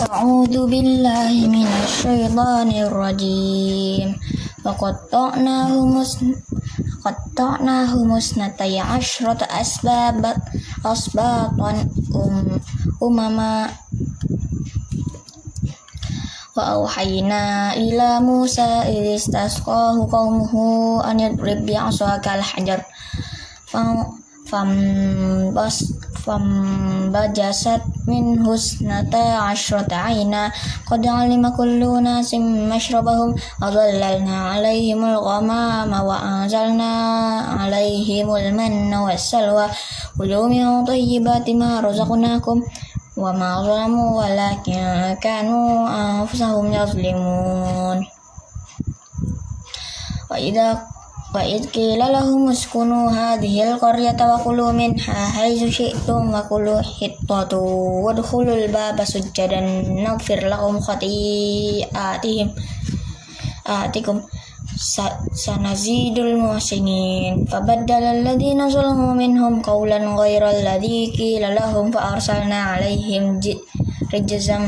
أعوذ بالله من الشيطان الرجيم وقطعناهم قطعناهم اثنتي عشرة أسباب أسباطا أم أمما وأوحينا إلى موسى إذ استسقاه قومه أن يضرب بعصاك الحجر فانبس فانبجست منه اثنتا عشرة عينا. قد علم كل أناس مشربهم. وظللنا عليهم الغمام وأنزلنا عليهم المن والسلوى. كلوا من طيبات ما رزقناكم وما ظلموا ولكن كانوا أنفسهم يظلمون. وإذا وإذ قيل لهم اسكنوا هذه القرية وكلوا منها حيث شئتم وكلوا حطة وادخلوا الباب سجدا نغفر لهم خطيئاتهم آتكم سنزيد المحسنين فبدل الذين ظلموا منهم قولا غير الذي قيل لهم فأرسلنا عليهم رجزا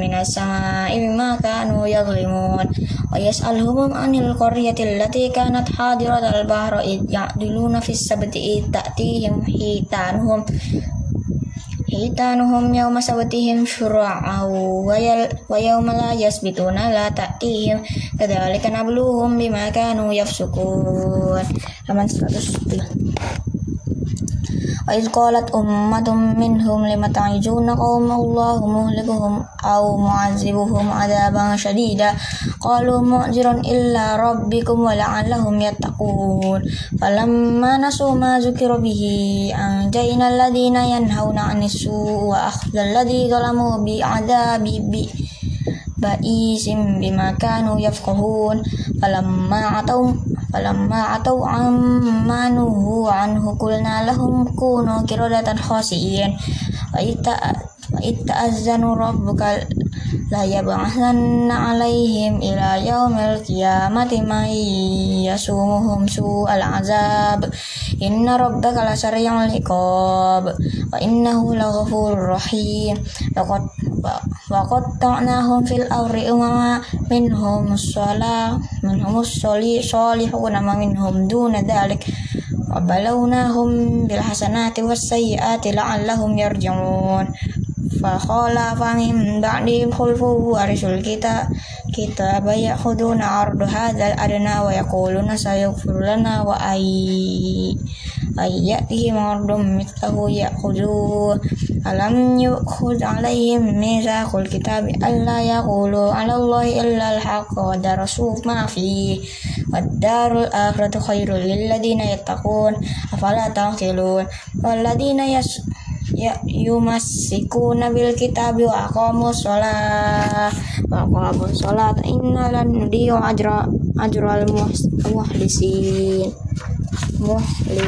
من السماء بما كانوا يظلمون ويسألهم عن القرية التي كانت حاضرة البحر إذ يعدلون في السبت إذ تأتيهم حيتانهم حيتانهم يوم سبتهم شرعا ويوم لا يسبتون لا تأتيهم كذلك نبلوهم بما كانوا يفسقون وإذ قالت أمة منهم لم تعجون قوم الله مهلكهم أو معذبهم عذابا شديدا قالوا معذر إلا ربكم ولعلهم يتقون فلما نسوا ما ذكر به أنجينا الذين ينهون عن السوء وأخذ الذي ظلموا بعذاب بئيس بما كانوا يفقهون فلما عتوا فلما عتوا عما نهوا عنه قلنا لهم كونوا كردة خاسئين وإذ تأذن ربك ليبعثن عليهم إلى يوم القيامة من يسومهم سوء العذاب. إن ربك لسريع العقاب. وإنه لغفور رحيم. وقطعناهم في الأرض أمما منهم الصلاة منهم الصالحون ومنهم دون ذلك. وبلوناهم بالحسنات والسيئات لعلهم يرجعون. فخلف من بعدهم خلف ورثوا الكتاب كتاب يأخذون عرض هذا الأدنى ويقولون سيغفر لنا وأي أن يأتيهم عرض مثله يأخذوه ألم يؤخذ عليهم ميثاق الكتاب ألا يقولوا على الله إلا الحق ودرسوا ما فيه والدار الآخرة خير للذين يتقون أفلا تعقلون والذين يس yumassikuna bil kitabi wa aqamus shalah wa aqamus shalah inna lan nudiyu ajra ajral muhlisin. Muhli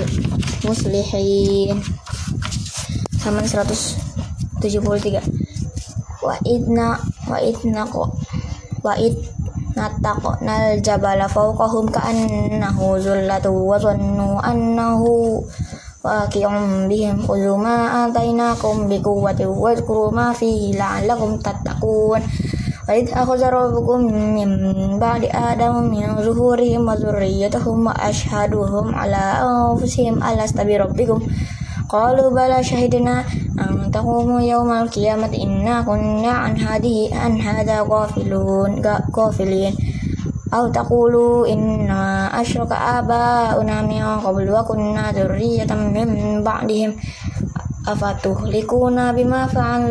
muslihin. Halaman 173 wa idna wa idna ko wa id nataqnal jabala fawqahum ka'annahu zullatu wa zannu annahu واقع بهم خذوا ما آتيناكم بقوة واذكروا ما فيه لعلكم تتقون. وإذ أخذ ربكم من بعد آدم من ظهورهم وذريتهم وأشهدهم على أنفسهم ألست بربكم؟ قالوا بلى شهدنا أن تقوموا يوم القيامة إنا كنا عن هذه عن هذا غافلون غافلين. أو تقولوا إنا أشرك آباؤنا من قبل وكنا ذرية من بعدهم. أفتهلكونا بما فعل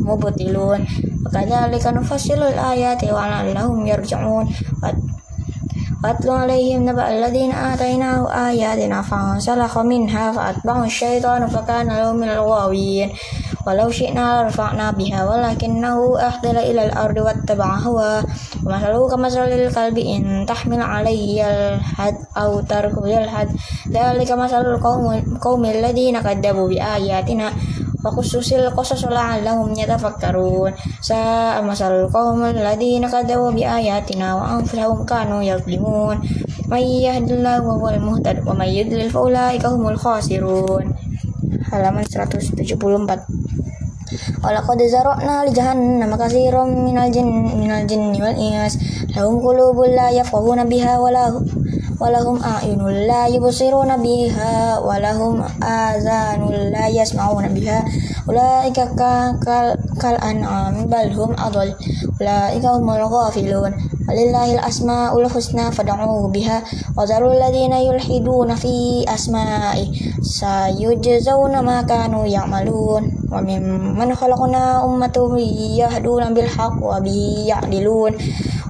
المبطلون وكذلك نفصل الآيات ولعلهم يرجعون. واتل عليهم نبأ الذين آتيناه آياتنا فانسلخ منها فأتبعه الشيطان فكان له من الغاوين. walau syi'na rafa'na biha walakinnahu akhdala ila al-ardi wattaba'a hawa wa ka kamasalil kalbi in tahmil alayya al-had aw tarku al-had dhalika masalul qaumil ladina kadzabu bi ayatina Fakususil qasas la'allahum yatafakkarun. Sa masalul qawmal ladhina kadawu bi ayatina wa filahum kanu yaklimun May yahdillahu wa huwal muhtad wa may yudlil faulaika humul khasirun. Halaman 174 Walaqad na li na katsiran minal jin minal jin niwal ingas. lahum qulubun la biha wala ولهم أعين لا يبصرون بها ولهم آذان لا يسمعون بها. أولئك كالأنعام بل هم أضل. أولئك هم الغافلون. ولله الأسماء الحسنى فادعوه بها. وذروا الذين يلحدون في أسمائه. سيجزون ما كانوا يعملون. وممن خلقنا أمة يهدون بالحق وبه يعدلون.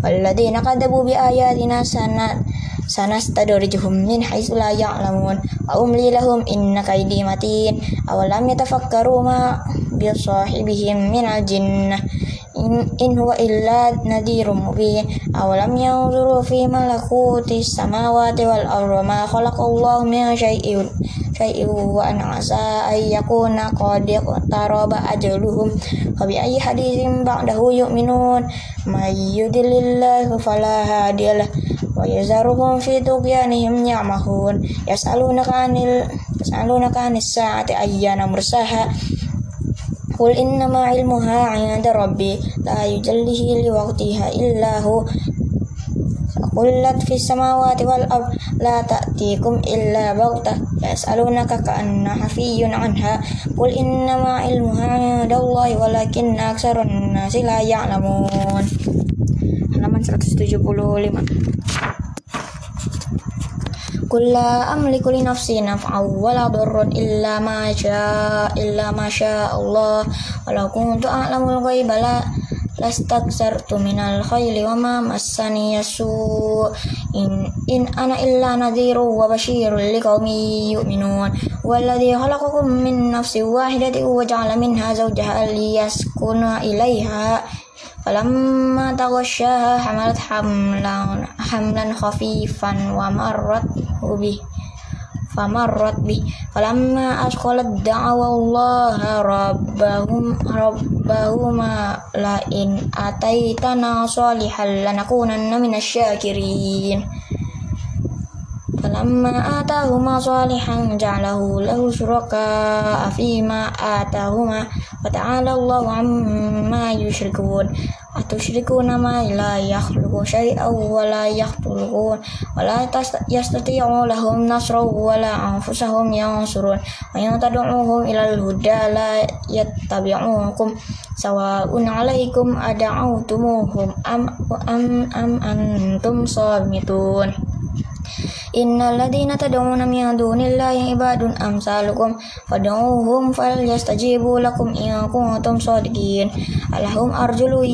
والذين كذبوا بآياتنا سنة sanastadrijuhum min haitsu la ya'lamun wa umli lahum inna kaydi matin awalam yatafakkaru ma bi sahibihim min al-jinnah in, in huwa illa nadhirum mubin awalam yanzuru fi malakuti samawati wal ardi ma khalaqallahu min syai'in syai'in wa an asa ay yakuna qad taraba ajaluhum fa bi ayyi haditsin ba'dahu yu'minun may yudlilillahu fala hadiyalah ويذرهم في طغيانهم يعمهون يسألونك عن ال... يسألونك عن الساعة أيان مرساها قل إنما علمها عند ربي لا يجله لوقتها إلا هو قلت في السماوات والأرض لا تأتيكم إلا بغتة يسألونك كأن حفي عنها قل إنما علمها عند الله ولكن أكثر الناس لا يعلمون halaman 175 قل لا أملك لنفسي نفعا ولا ضرا إلا ما شاء إلا ما شاء الله. ولو كنت أعلم الغيب لا لاستكثرت من الخيل وما مسني السوء. إن, إن أنا إلا نذير وبشير لقوم يؤمنون. والذي خلقكم من نفس واحدة وجعل منها زوجها ليسكن إليها. فلما تغشاها حملت حملا حملا خفيفا ومرت به فمرت به فلما أثقلت دعوا الله ربهم ربهما لئن أتيتنا صالحا لنكونن من الشاكرين فلما آتاهما صالحا جعله له شركاء فيما آتاهما وتعالى الله عما يشركون أتشركون ما لا يخلق شيئا ولا يخلقون ولا يستطيعون لهم نصرا ولا أنفسهم ينصرون وإن تدعوهم إلى الهدى لا يتبعونكم سواء عليكم أدعوتموهم أم, أم, أم أنتم صامتون Innalladzina tad'una min dunillahi ibadun amsalukum fad'uuhum falyastajibu lakum in kuntum shadiqin alahum arjulu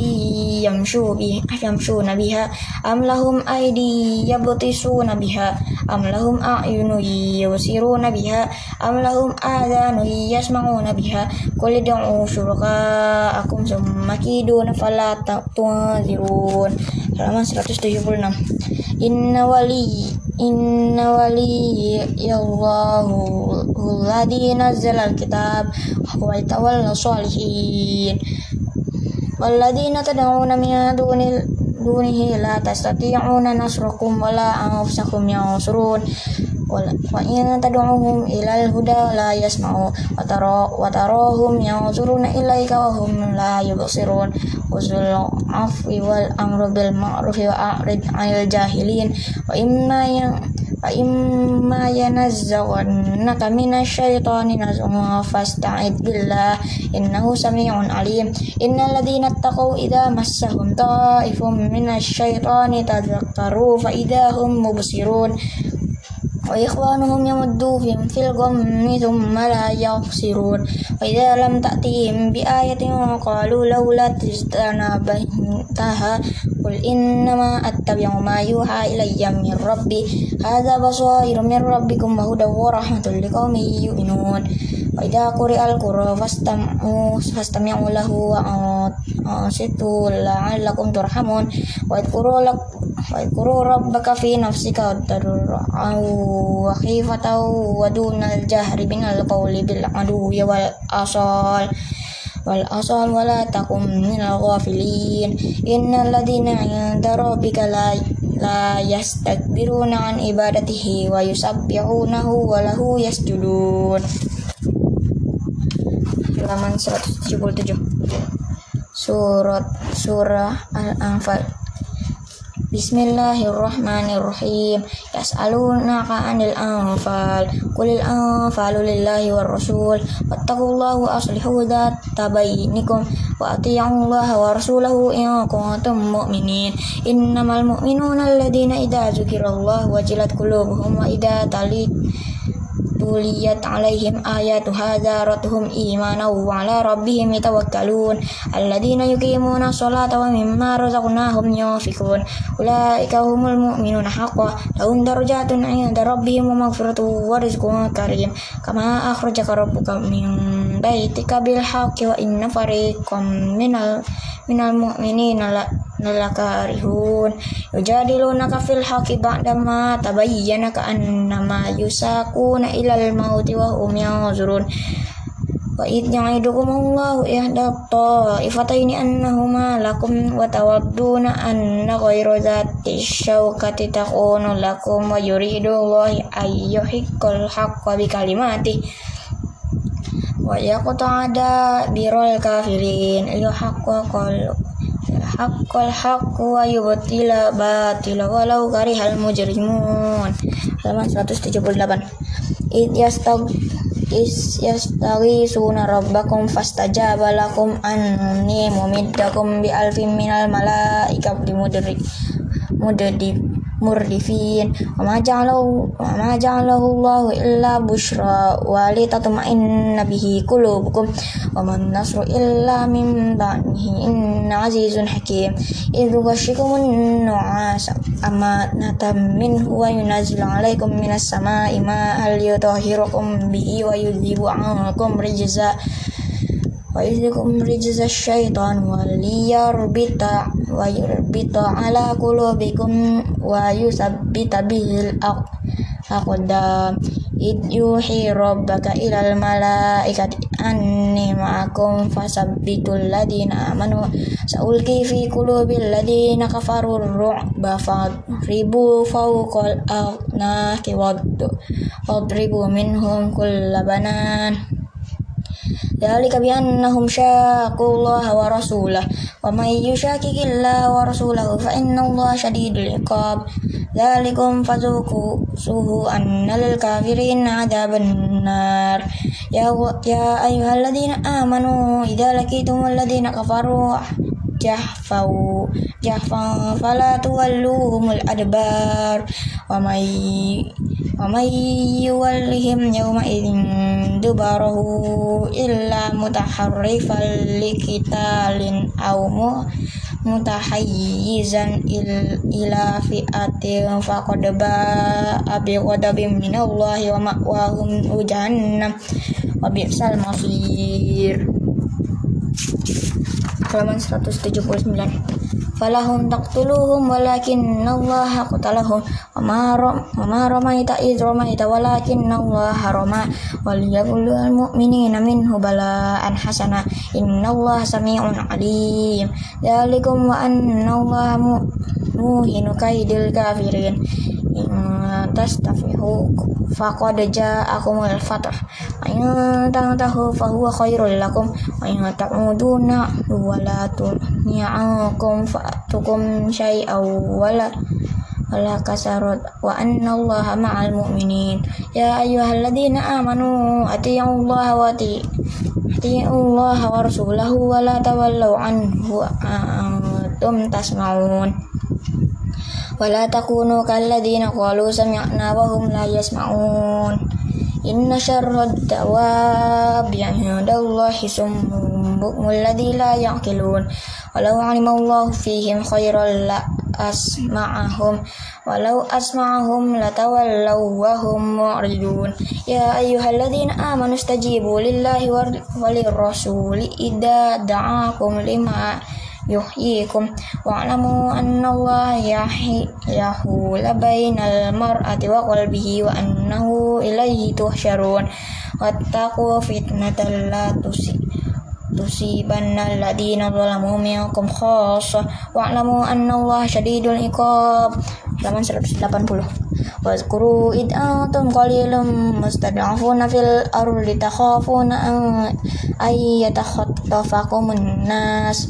yamshu bi yamshuna biha am lahum aydi yabtisuna biha am lahum a'yunu yusiruna biha am lahum adhanu yasma'una biha qul ud'u syuraka'akum summa kiduna fala tunzirun halaman 176 inna wali Inna wali Allahu Alladhi nazzala al-kitab Wa tawalla salihin. Walladhina tad'una min duni dunihi la tastati'una nasrakum wala anfusakum yansurun wa in tad'uhum ilal huda la yasma'u. Wataro watarohum yanzuruna ilaika wa hum la yubsirun. Uzul afwi wal amru bil ma'rufi wa a'rid 'anil jahilin. Wa imma yang wa imma yanazzawannaka minasyaitani nazghun fasta'id billah. Innahu samii'un 'alim. Innal ladzina ittaqau idza massahum ta'ifum minasyaitani tadhakkaru fa idza hum mubsirun. وإخوانهم يمدوهم في الغم ثم لا يقصرون وإذا لم تأتيهم بآية قالوا لولا تجتنبتها قل إنما أتبع ما يوحى إلي من ربي. هذا بصائر من ربكم وهدى ورحمة لقوم يؤمنون. Ida kuri al qura fastamu uh, yang ulahu uh, uh, wa ansitu la'allakum turhamun. Wa kuro lak wa rob baka fi nafsika darra wa khifata wa nal jahri min al qawli bil adu ya wal asal. Wal asal wala takum minal filin inna ladina 'inda rabbika la la yastakbiruna an ibadatihi wa yusabbihunahu wa lahu yasjudun halaman 177 surat surah al-anfal Bismillahirrahmanirrahim. Yas'alunaka 'anil anfal. Qulil anfalu lillahi war rasul. Wattaqullaha wa aslihu dzata bainikum wa athi'ullaha wa rasulahu in kuntum mu'minin. Innamal mu'minuna alladziina idza dzukirallahu wajilat qulubuhum wa idza talit tuliyat alaihim ayatu hadaratuhum imana wa ala rabbihim yatawakkalun. Alladina yuqimuna sholata wa mimma razaqnahum yunfikun ulaika humul mu'minuna haqqan. Lahum darajatun 'inda rabbihim wa maghfiratun wa rizqun karim. Kama akhrajaka rabbuka min baitika bil haqqi wa inna fariqam minal minal mu'minina lalakarihun yujadilunaka fil haqqi ba'dama tabayyana ka'annama yusakuna ilal mauti wa hum yanzurun. Wa id ya'idukum Allahu ihda ta'ifataini annahuma lakum wa tawadduna anna ghayra dhati syawkati takunu lakum wa yuridu Allah ayyuhiqqal haqqa bi kalimati. Wa haqqal haqqu wa yubtila batila walau karihal mujrimun halaman 178 id yastag is suna rabbakum fastajaba lakum anni mumiddakum bi alfin minal malaikati mudrik mudadib murdifin wa ma ja'alahu wa ma ja'alahu Allahu illa bushra wa li tatma'inna bihi qulubukum. Wa man nasru illa min ba'dihi inna azizun hakim. Idh ghashikumun nu'asa amanatan minhu wa yunazzilu 'alaykum minas sama'i ma'an liyutahhirakum bihi wa yudhibu 'ankum rijza ويذكم رجز الشيطان وليربط ويربط على قلوبكم ويثبت به الأقدام إذ يوحي ربك إلى الملائكة أني معكم فثبتوا الذين آمنوا سألقي في قلوب الذين كفروا الرعب فاضربوا فوق الأعناق واضربوا منهم كل بنان Dalika bi annahum syaqullaha wa rasulah wa may kikila wa rasulahu fa innallaha syadidul iqab. Dzalikum fazuku suhu annal kafirin adzaban nar. Ya ya ayyuhalladzina amanu idza laqitumul ladzina kafaru jahfau jahfan fala tuwalluhumul adbar wa may wa may yuwallihim yawma idin dubarahu illa mutaharrifal likitalin aw mutahayyizan il, ila fi'atin faqad ba'a bi ghadabin minallahi wa ma'wahum jahannam wa bi'sal masir halaman 179 falahum taqtuluhum walakin Allah qatalahum wa ma ramaita id ramaita walakin Allah rama. Wal yaqulul mu'minina minhu bala'an hasana. Allah sami'un alim. Dzalikum wa anna Allah muhinu kaidil kafirin. In tastafihu faqad ja'akumul fath wa in tantahu fa huwa khairul lakum. Wa in ta'uduna wa la tunya'akum fa'tukum syai'aw wala wala kasarot. Wa anna allaha ma'al mu'minin. Ya ayyuhalladzina amanu atii'ullaha wa atii'ullaha wa rasulahu wa la anhu antum tasma'un ولا تكونوا كالذين قالوا سمعنا وهم لا يسمعون إن شر الدواب عند الله سم بكم الذي لا يعقلون ولو علم الله فيهم خيرا لأسمعهم ولو أسمعهم لتولوا وهم معرضون يا أيها الذين آمنوا استجيبوا لله وللرسول إذا دعاكم لما yuhyikum wa'lamu anna Allah yahul bainal mar'ati wa qalbihi wa annahu ilaihi tuhsyarun wattaqu fitnatan la tusi tusibanna alladhina zalamu minkum khassa wa'lamu anna Allah syadidul iqab halaman 180 واذكروا إذ أنتم قليل مستضعفون في الأرض تخافون أن يتخطفكم الناس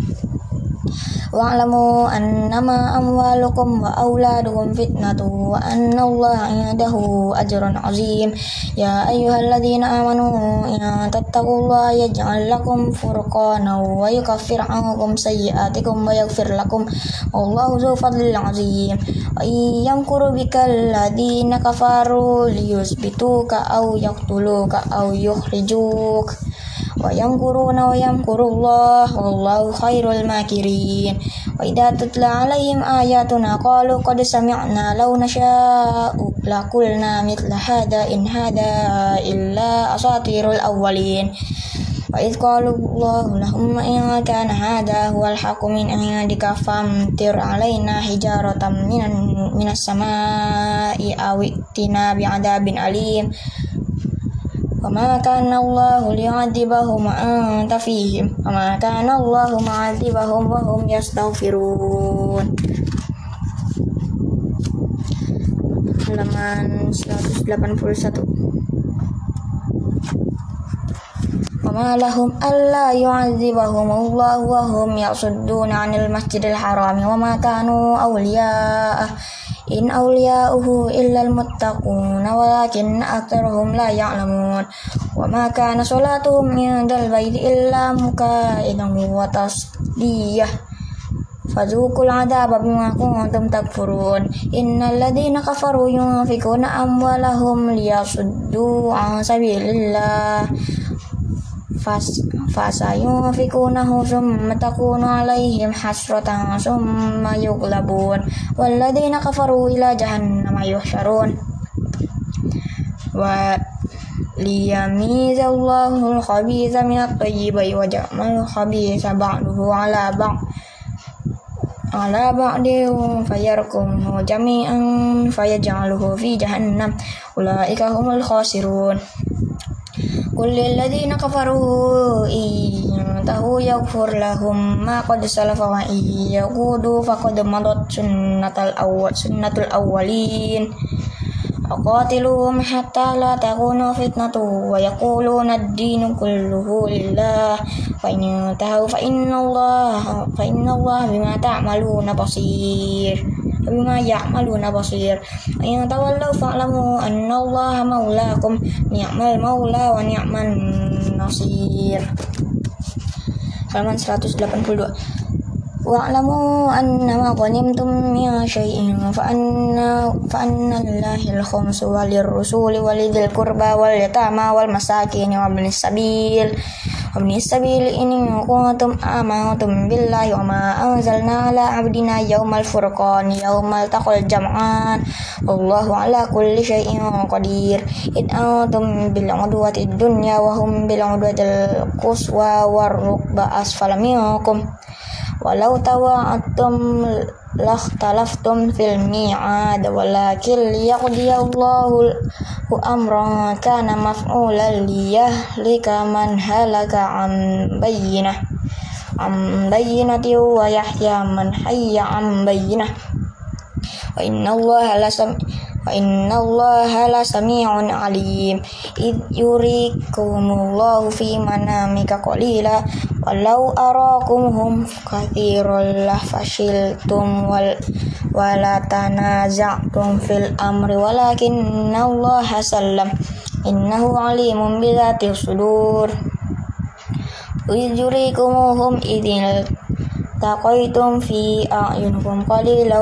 wa'lamu annama amwalukum wa auladukum fitnatu wa anna Allah indahu ajrun azim. Ya ayyuhalladzina amanu in tattaqullaha yaj'al lakum furqana wa yukaffir ankum sayyi'atikum wa yaghfir lakum. Wallahu dzul fadlil azim. Wa yamkuru bikal ladzina kafaru liyusbituka aw yaqtuluka aw yukhrijuk wa yamkuruna wa Allah Allah khairul makirin. Wa idza tutla alaihim ayatuna na qad sami'na law nasha'u na mitla hada in hada illa asatirul awwalin. Wa idh qalu Allahumma in kana hadha huwal haqqu dikafam tir famtir alaina hijaratan minan minas samaa'i aw itina bi'adabin alim. وما كان الله ليعذبهم وأنت فيهم وما كان الله معذبهم وهم يستغفرون halaman 181 وما لهم ألا يعذبهم الله وهم يصدون عن المسجد الحرام وما كانوا أولياءه إن أولياؤه إلا المتقون ولكن أكثرهم لا يعلمون وما كان صلاتهم عند البيت إلا مكائدا وتصديه فذوقوا العذاب بما كنتم تكفرون إن الذين كفروا ينفقون أموالهم ليصدوا عن سبيل الله فسينفقونه ثم تكون عليهم حسرة ثم يغلبون والذين كفروا إلى جهنم يحشرون وليميز الله الخبيث من الطيب وجعل الخبيث بعضه على بعض على بعض فيركمه جميعا فيجعله في جهنم أولئك هم الخاسرون قل للذين كفروا إن ينتهوا يغفر لهم ما قد سلف وإن يقودوا فقد مضت سنة الأول سنة الأولين وقاتلوهم حتى لا تكون فتنة ويقولون الدين كله لله فإن ينتهوا فإن الله فإن الله بما تعملون بصير بما يعملون بصير وإن تولوا فاعلموا أن الله مولاكم نعم المولى ونعم النصير halaman 182 واعلموا أنما غنمتم من شيء فأن فأن لله الخمس وللرسول ولذي القربى واليتامى والمساكين وابن السبيل وابن السبيل إن كنتم آمنتم بالله وما أنزلنا على عبدنا يوم الفرقان يوم التقى الجمعان والله على كل شيء قدير إذ أنتم بالعدوة الدنيا وهم بالعدوة القصوى والركب أسفل منكم walau tawa'attum lakhtalaftum fil mi'ad walakin liyaqdiyallahu amran kana maf'ulan liyahlika man halaka am bayyinah am bayyinati wa yahya man hayya am bayyinah. Wa inna allaha la Wa inna Allah la sami'un alim. Id yurikumullahu fi manamika qalila. Walau arakumhum kathirul lafashiltum wal Walatanaza'tum fil amri. Walakinna Allah sallam. Innahu alimun bilatil sudur. Id yurikumuhum التقيتم في أعينكم قليلا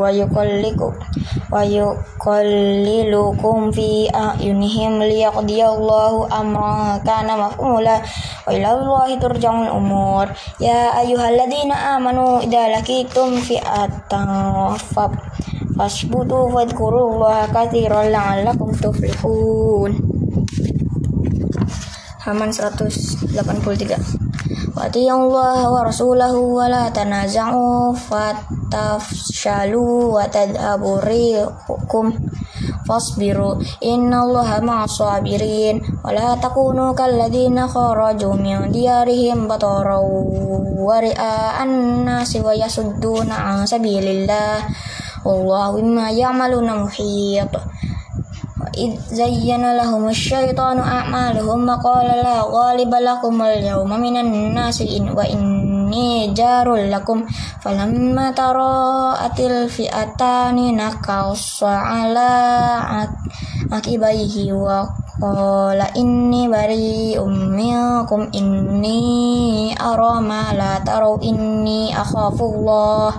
ويقلكم ويقللكم في أعينهم ليقضي الله أمرا كان مفعولا وإلى الله ترجع الأمور يا أيها الذين آمنوا إذا لقيتم فئة فاثبتوا واذكروا الله كثيرا لعلكم تفلحون halaman 183 wa Allah wa rasulahu wa la tanaza'u tafshalu wa tadhabu rihukum fasbiru. Innallaha ma'as sabirin wa la takunu kalladzina kharaju min diyarihim batara wa ri'a'an nasi wa yasudduna an sabilillah wallahu bima ya'maluna muhit إذ زين لهم الشيطان أعمالهم وقال لا غالب لكم اليوم من الناس وإني جار لكم فلما تراءت الفئتان نكص على عقبيه وقال إني بريء منكم إني أرى ما لا تروا إني أخاف الله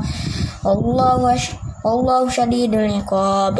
والله والله شديد العقاب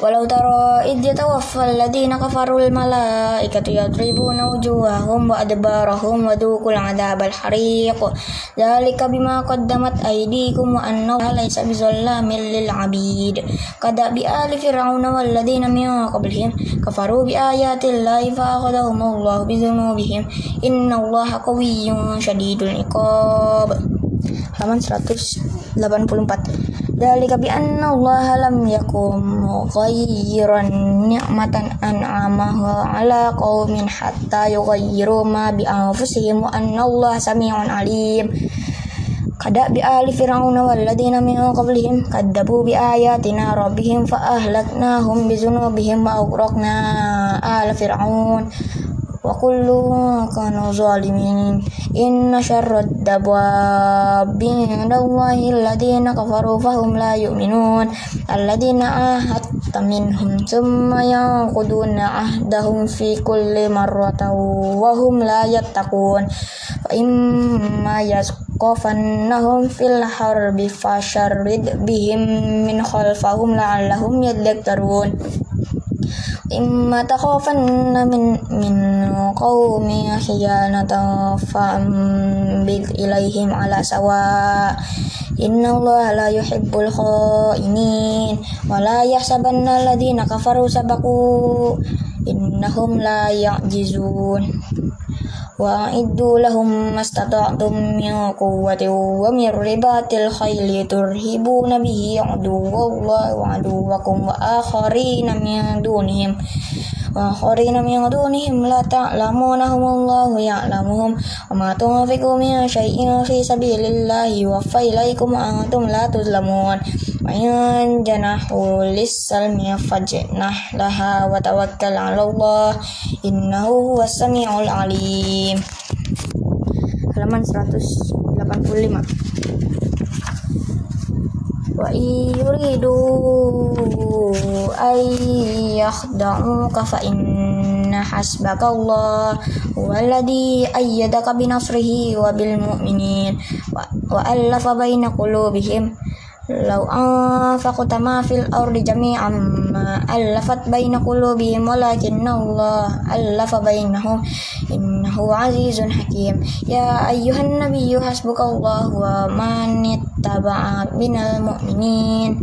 ولو ترى إذ يتوفى الذين كفروا الملائكة يضربون وجوههم وأدبارهم وذوقوا العذاب الحريق ذلك بما قدمت أيديكم وأن الله ليس بظلام للعبيد كدأب آل فرعون والذين من قبلهم كفروا بآيات الله فأخذهم الله بذنوبهم إن الله قوي شديد العقاب halaman 184 Dalika bi anna Allah lam yakum ghayran ni'matan an'amahu ala qaumin hatta yughayyiru ma bi anfusihim wa anna Allah sami'un alim. Kada bi ali fir'auna wal ladina min qablihim kadzabu bi ayatina rabbihim fa ahlaknahum bi dzunubihim wa aghraqna ala fir'aun wa kullu kanu zalimin inna syarrad dabwabi indallahi alladhina kafaru fahum la yu'minun alladhina ahadta minhum thumma yanquduna ahdahum fi kulli marratan wa hum la yattaqun fa imma yasqafannahum fil harbi fasharrid bihim min khalfahum la'allahum yadhakkarun takhafanna min min qaumi khiyanatan fa'ambid ilaihim ala sawa inna allaha la yuhibbul khainin wa la yahsabanna alladhina kafaru sabaku innahum la ya'jizun وأعدوا لهم ما استطعتم من قوة ومن رباط الخيل ترهبون به عدو الله وعدوكم وآخرين من دونهم وآخرين من دونهم لا تعلمونهم الله يعلمهم وما تنفقوا من شيء في سبيل الله يوفى إليكم وأنتم لا تظلمون وإن جنحوا للسلم فاجنح لها وتوكل على الله إنه هو السميع العليم halaman 185 wa yuridu ay yakhda'uka fa inna hasbaka Allah walladhi ayyadaka binasrihi wa bil mu'minin wa, wa allafa baina qulubihim law anfaqta ma fil ardi jami'an ma allafat baina qulubihim walakinna Allah allafa bainahum innahu azizun hakim. Ya ayyuhan nabiyyu hasbukallahu wa man ittaba'a minal mu'minin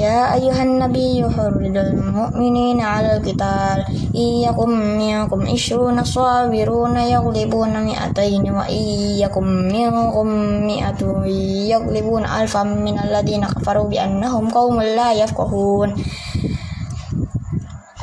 Ya ayuhan nabi yuhurridul mu'minina alal qital Iyakum minkum ishruna sabiruna yaglibuna mi'ataini Wa iyakum minkum mi'atu yaglibuna alfam minalladina kafaru bi'annahum qawmun la yafqahun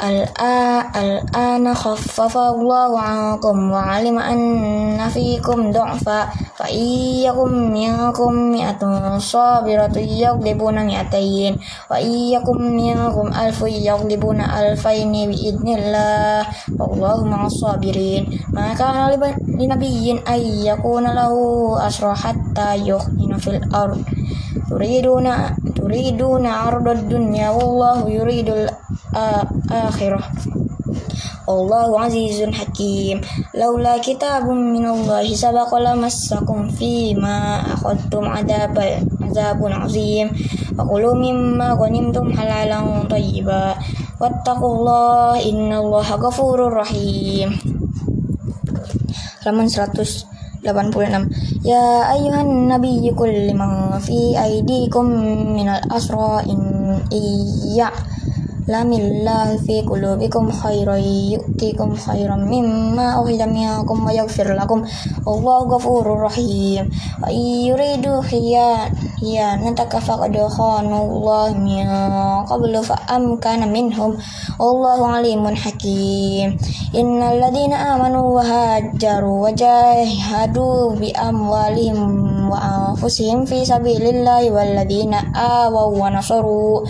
الآن خفف الله عنكم وعلم أن فيكم ضعفا فإن يكن منكم مئة صابرة يغلبون مئتين وإن يكن منكم ألف يغلبون ألفين بإذن الله والله مع الصابرين ما كان لنبي أن يكون له أسرى حتى يخزن في الأرض تريدون تريدون عرض الدنيا والله يريد الآخرة Allahu azizun hakim. Laula kitabun minallahi sabaqa lamassakum fi ma akhadtum adabal azabun azim. Wa qulu mimma ghanimtum halalan thayyiba. inna innallaha ghafurur rahim. Halaman 100 86 Ya ayuhan nabi yukul man fi min minal asra in iya Lamillahu fi kulubikum khairan yu'tikum khairan mimma ukhidha minkum wa yaghfir lakum. Wallahu ghafurur rahim wa yuridu khiyat ya nataka faqadu khanullah min qablu fa amkana minhum. Wallahu alimun hakim innal ladina amanu wa hajaru wa jahadu bi amwalihim wa anfusihim fi sabilillahi wal ladina awaw wa nasaru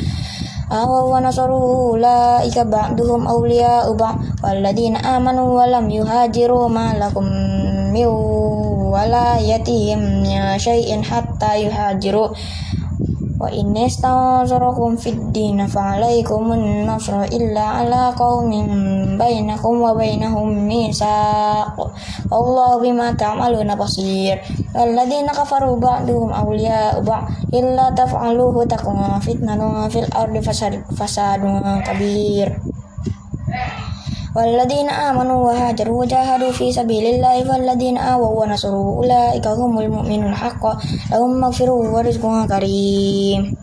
Awa wa nasaruhu ulaika ba'duhum awliya'u ba'd Walladina amanu walam yuhajiru ma lakum min walayatihim min syai'in hatta yuhajiru wa inni istanzarakum fid din fa alaikum an-nasr illa ala qaumin bainakum wa bainahum mitsaq wallahu bima ta'maluna basir. Alladheena kafaru ba'duhum awliya ba illa taf'aluhu takun fitnatun fil ardi fasadun kabir والذين آمنوا وهاجروا وجاهدوا في سبيل الله والذين آووا ونصروا أولئك هم المؤمنون. حقا لهم مغفرة ورزق كريم.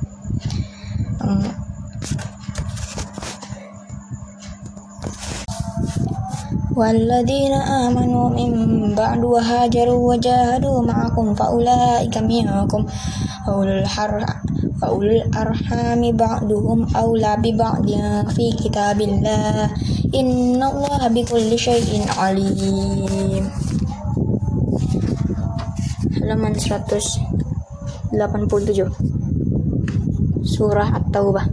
والذين آمنوا من بعد وهاجروا وجاهدوا معكم فأولئك منكم. أولو الأرحام بعضهم أولى ببعض في كتاب الله. Inna Allah bikulli syai'in alim. Halaman 187 Surah At-Taubah.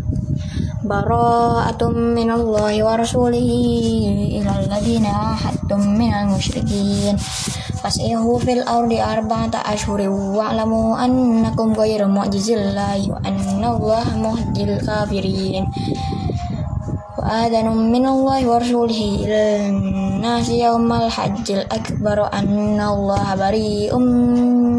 Bara'atum minallahi wa rasulihi ilal ladina ahadtum minal musyrikin fasihu fil ardi arba'ata ashhurin wa'lamu annakum ghayru mu'jizillahi wa anna Allah muhdil kafirin وآذن من الله ورسوله إلى الناس يوم الحج الأكبر أن الله بريء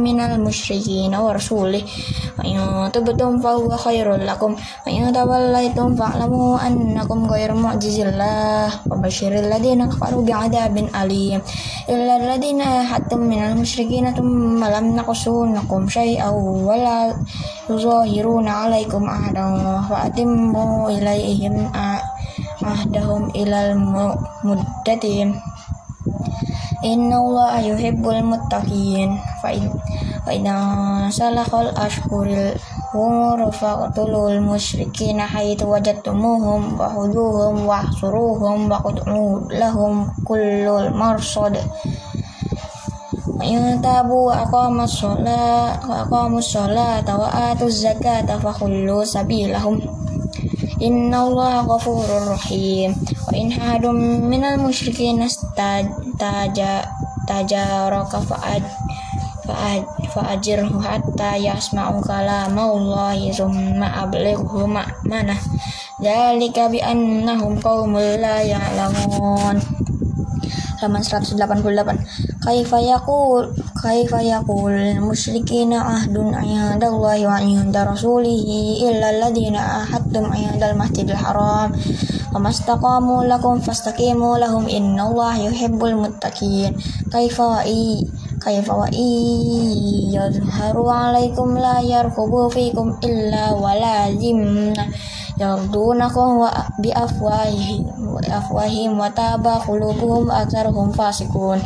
من المشركين ورسوله وإن تبتم فهو خير لكم وإن توليتم فاعلموا أنكم غير معجز الله وبشر الذين كفروا بعذاب أليم إلا الذين أحدتم من المشركين ثم لم نقصونكم شيئا ولا يظاهرون عليكم أحدا فأتموا إليهم ahdahum ilal muddatim Inna Allah yuhibbul muttaqin. Fa idza salakal ashhuril humur faqtulul musyrikina haitsu wajadtumuhum wa huduhum wa suruhum wa qud'u lahum kullul marsad. In tabu wa aqamus sholata wa aqamus sholata wa atuz zakata fa khullu sabilahum Inna Allah ghafurur rahim. Wa in hadum minal musyrikin taja tajaraka fa'ad fa'ad fa'ajirhu hatta yasma'u kalamallahi thumma ablighu ma'manah Dalika bi annahum qaumul la ya'lamun. Halaman 188 kaifa yaqul kaifa yaqul musyrikina ahdun indallahi wa inda rasulih illa alladhina ahadtum indal masjidil haram. Famastaqamu lakum fastaqimu lahum innallaha yuhibbul muttaqin. Kaifa i kaifa wa yadhharu alaikum la yarqubu fikum illa walazimna yardunakum wa bi afwahihim wa afwahihim wa taba qulubuhum aktsaruhum fasiqun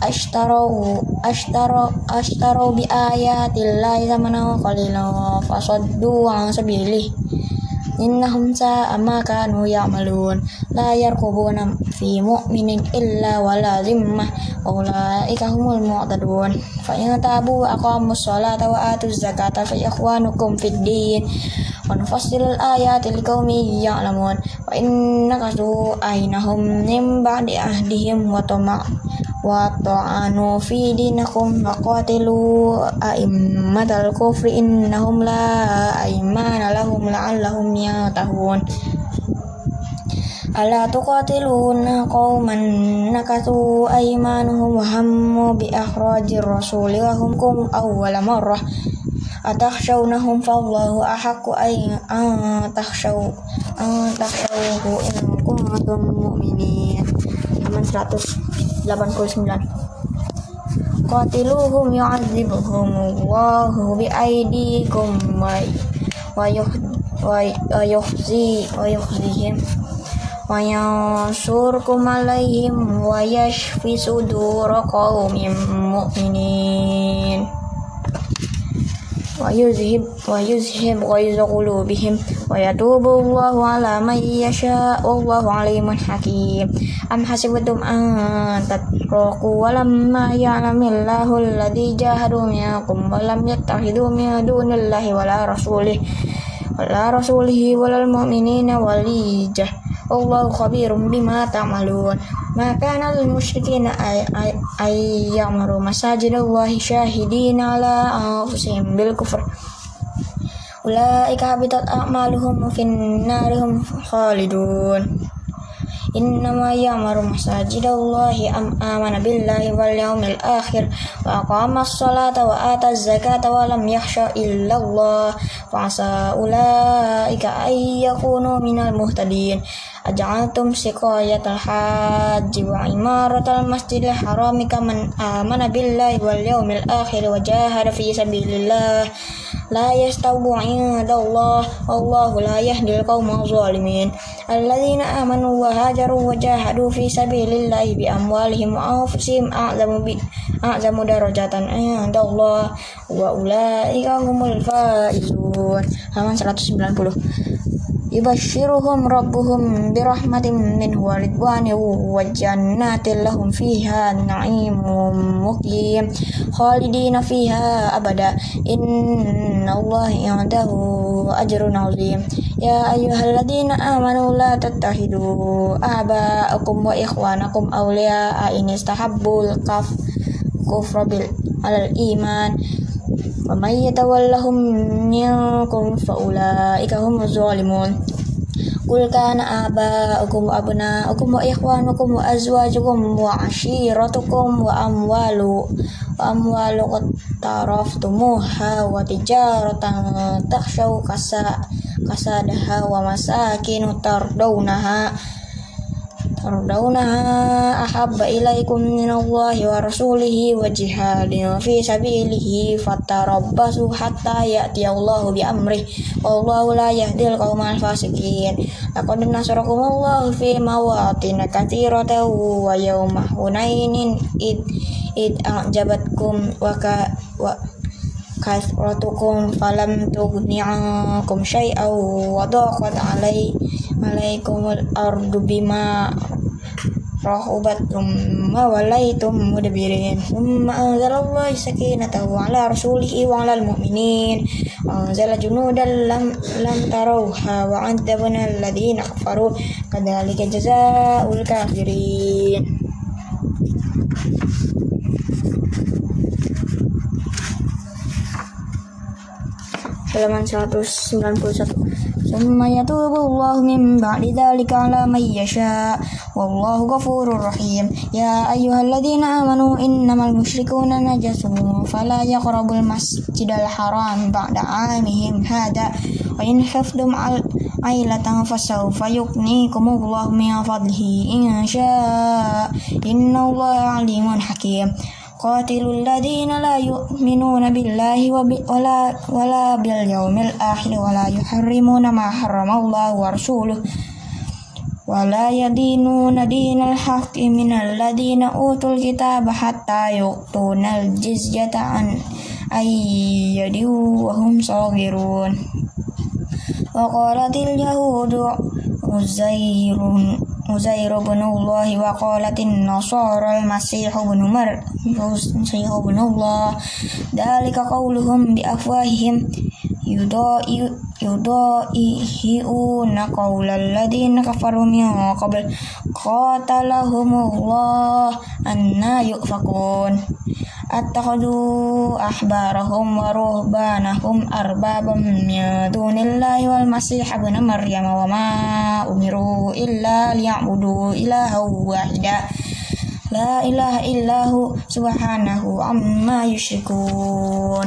ashtaru ashtaru ashtaru bi ayatillahi zamanan qalilan fasaddu an sabilihi innahum sa'a ma kanu ya'malun la yarqubuna fi mu'minin illa wala zimmah wa ulaika humul mu'tadun fa in tabu aqamus salata wa atuz zakata fa ikhwanukum fid din wa nufassilul ayati liqaumin ya'lamun wa inna kasu ainahum min ba'di ahdihim wa tama wa ta'anu fi dinakum faqatilu a'immatal kufri innahum la aimana lahum la'allahum yatahun. Ala tuqatiluna qauman nakathu aymanuhum wa hammu bi akhrajir rasuli wa hum kum awwala marrah. Atakhshawnahum fallahu ahaqqu ay an takhshaw in kuntum mu'minin. Halaman 89 Qatiluhum yu'adzibuhum Wallahu bi'aidikum wa wa yuhzi wa yuhzihim wa yansurkum alaihim wa yashfi sudura qaumin mu'minin. ويذهب ويذهب غيظ قلوبهم ويتوب الله على من يشاء والله عليم حكيم. أم حسبتم أن تتركوا ولما يعلم الله الذي جاهدوا منكم ولم يتخذوا من دون الله ولا رسوله ولا رسوله ولا المؤمنين وليجة Allahu khabirum bima ta'malun. Ma kana lil ay ay ya'muru masajidallahi syahidina ala anfusihim bil kufr. Ulaika habitat a'maluhum fin narihum khalidun innama ya'muru masajidallahi am amana billahi wal yaumil akhir wa aqama as-salata wa ata az-zakata wa lam yakhsha illallah. Fa asa ulaika ay yakunu minal muhtadin. Aj'altum siqayatal hajji wa imaratal masjidil haram kaman amana billahi wal yaumil akhir wa jahada fi sabilillah لا يستووا عند الله والله لا يهدي القوم الظالمين الذين آمنوا وهاجروا وجاهدوا في سبيل الله بأموالهم وأنفسهم أعظم أعظم درجة عند الله وأولئك هم الفائزون halaman 190 يبشرهم ربهم برحمة منه ورضوان وجنات لهم فيها نعيم مقيم خالدين فيها أبدا إن الله عنده أجر عظيم يا أيها الذين آمنوا لا تتخذوا آباءكم وإخوانكم أولياء إن استحبوا الكفر على الإيمان ومن يتولهم منكم فأولئك هم الظالمون قل كان آباؤكم وأبناؤكم وإخوانكم وأزواجكم وعشيرتكم وأموال وأموال اقترفتموها وتجارة تخشوا كسادها ومساكن ترضونها tardawnaha ahabba ilaikum minallahi wa rasulihi wa jihadin fi sabilihi fatarabbasu hatta ya'ti Allahu bi amrih wallahu la yahdil qaumal fasikin laqad nasarakumullahu fi mawatin katsiratan wa yawma hunainin id id a'jabatkum wa ka wa kasratukum falam tughni ankum syai'aw wa daqat alai alaikumul ardu bima rahubat thumma walaitum mudbirin thumma anzalallahu sakinatahu ala rasulihi wa ala almu'minin wa anzala junudan lam lam tarawha wa antabna alladhina kafaru. Kadzalika jazaa'ul kafirin halaman 191 Summa yatubu Allah min ba'di dhalika ala man yasha. Wallahu ghafurur rahim. Ya ayyuhalladzina amanu innamal musyrikuna najasun Fala yaqrabul masjidal haram ba'da amihim hada. Wa in khifdum al ailatan fasawfa yuknikumullahu min fadlihi in syaa Inna alimun hakim قاتلوا الذين لا يؤمنون بالله ولا ولا باليوم الآخر ولا يحرمون ما حرم الله ورسوله ولا يدينون دين الحق من الذين أوتوا الكتاب حتى يؤتون الجزية عن أي يد وهم صاغرون وقالت اليهود عزير Uzair bin Allah wa qalatin nasara al-masih bin Umar Masih bin Allah. Dalika qawluhum bi afwahihim yudo yudo ihiuna qawlal ladina kafaru min qabl. Qatalahumullah anna yufakun attakhadhu ahbarahum wa ruhbanahum arbabam min dunillahi wal masih ibn maryam wa ma umiru illa liya'budu ilahan wahida la ilaha illahu subhanahu amma yushrikun